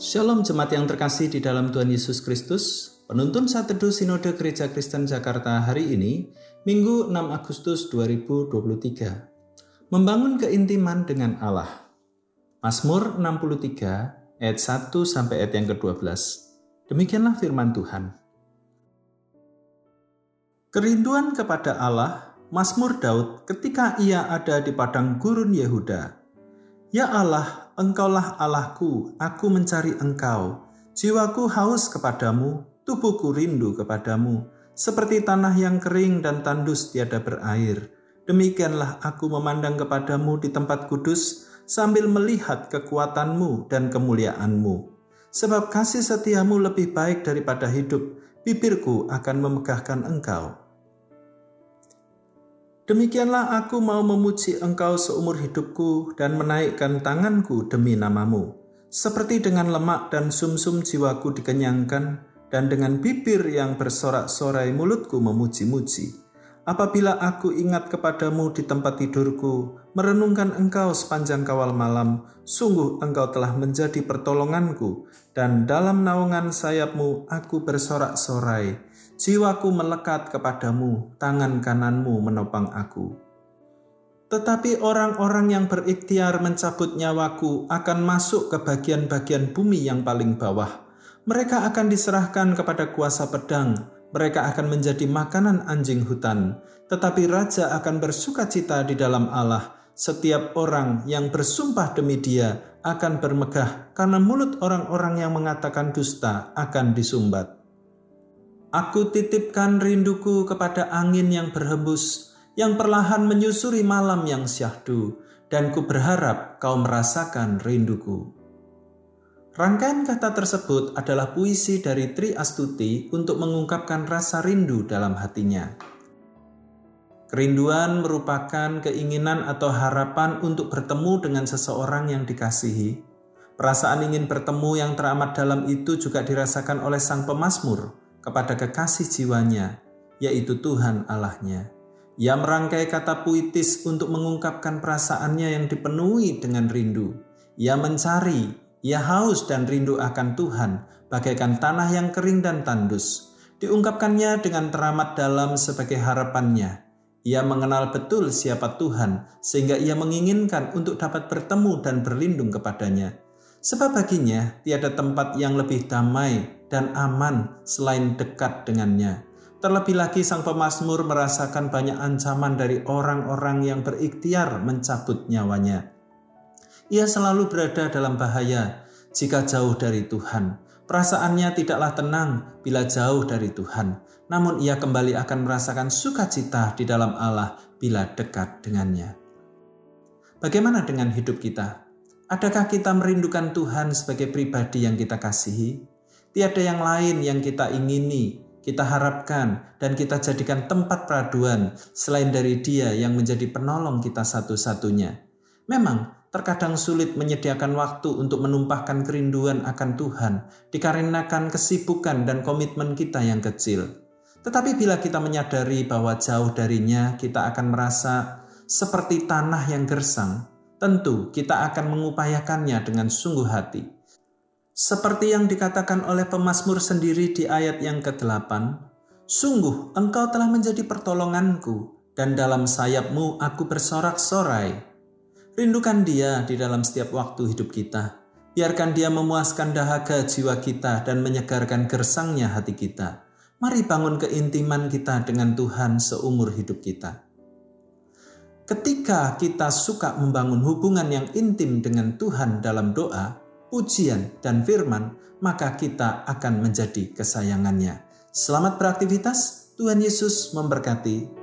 Shalom jemaat yang terkasih di dalam Tuhan Yesus Kristus. Penuntun saat teduh Sinode Gereja Kristen Jakarta hari ini, Minggu 6 Agustus 2023. Membangun keintiman dengan Allah. Mazmur 63 ayat 1 sampai ayat yang ke-12. Demikianlah firman Tuhan. Kerinduan kepada Allah, Mazmur Daud ketika ia ada di padang gurun Yehuda. Ya Allah, Engkaulah Allahku, aku mencari Engkau. Jiwaku haus kepadamu, tubuhku rindu kepadamu, seperti tanah yang kering dan tandus tiada berair. Demikianlah aku memandang kepadamu di tempat kudus, sambil melihat kekuatanmu dan kemuliaanmu. Sebab kasih setiamu lebih baik daripada hidup, bibirku akan memegahkan engkau. Demikianlah aku mau memuji engkau seumur hidupku dan menaikkan tanganku demi namamu. Seperti dengan lemak dan sumsum -sum jiwaku dikenyangkan, dan dengan bibir yang bersorak-sorai mulutku memuji-muji. Apabila aku ingat kepadamu di tempat tidurku, merenungkan engkau sepanjang kawal malam, sungguh engkau telah menjadi pertolonganku, dan dalam naungan sayapmu aku bersorak-sorai Jiwaku melekat kepadamu, tangan kananmu menopang aku. Tetapi orang-orang yang berikhtiar mencabut nyawaku akan masuk ke bagian-bagian bumi yang paling bawah. Mereka akan diserahkan kepada kuasa pedang, mereka akan menjadi makanan anjing hutan. Tetapi raja akan bersuka cita di dalam Allah. Setiap orang yang bersumpah demi dia akan bermegah karena mulut orang-orang yang mengatakan dusta akan disumbat. Aku titipkan rinduku kepada angin yang berhembus, yang perlahan menyusuri malam yang syahdu, dan ku berharap kau merasakan rinduku. Rangkaian kata tersebut adalah puisi dari Tri Astuti untuk mengungkapkan rasa rindu dalam hatinya. Kerinduan merupakan keinginan atau harapan untuk bertemu dengan seseorang yang dikasihi. Perasaan ingin bertemu yang teramat dalam itu juga dirasakan oleh sang pemazmur kepada kekasih jiwanya, yaitu Tuhan Allahnya. Ia merangkai kata puitis untuk mengungkapkan perasaannya yang dipenuhi dengan rindu. Ia mencari, ia haus dan rindu akan Tuhan, bagaikan tanah yang kering dan tandus. Diungkapkannya dengan teramat dalam sebagai harapannya. Ia mengenal betul siapa Tuhan, sehingga ia menginginkan untuk dapat bertemu dan berlindung kepadanya. Sebab baginya tiada tempat yang lebih damai dan aman selain dekat dengannya. Terlebih lagi sang pemazmur merasakan banyak ancaman dari orang-orang yang berikhtiar mencabut nyawanya. Ia selalu berada dalam bahaya jika jauh dari Tuhan. Perasaannya tidaklah tenang bila jauh dari Tuhan, namun ia kembali akan merasakan sukacita di dalam Allah bila dekat dengannya. Bagaimana dengan hidup kita? Adakah kita merindukan Tuhan sebagai pribadi yang kita kasihi? Tiada yang lain yang kita ingini, kita harapkan, dan kita jadikan tempat peraduan selain dari Dia yang menjadi penolong kita satu-satunya. Memang, terkadang sulit menyediakan waktu untuk menumpahkan kerinduan akan Tuhan, dikarenakan kesibukan dan komitmen kita yang kecil. Tetapi bila kita menyadari bahwa jauh darinya, kita akan merasa seperti tanah yang gersang. Tentu, kita akan mengupayakannya dengan sungguh hati. Seperti yang dikatakan oleh pemazmur sendiri di ayat yang ke-8, Sungguh engkau telah menjadi pertolonganku, dan dalam sayapmu aku bersorak-sorai. Rindukan dia di dalam setiap waktu hidup kita. Biarkan dia memuaskan dahaga jiwa kita dan menyegarkan gersangnya hati kita. Mari bangun keintiman kita dengan Tuhan seumur hidup kita. Ketika kita suka membangun hubungan yang intim dengan Tuhan dalam doa, pujian, dan firman, maka kita akan menjadi kesayangannya. Selamat beraktivitas, Tuhan Yesus memberkati.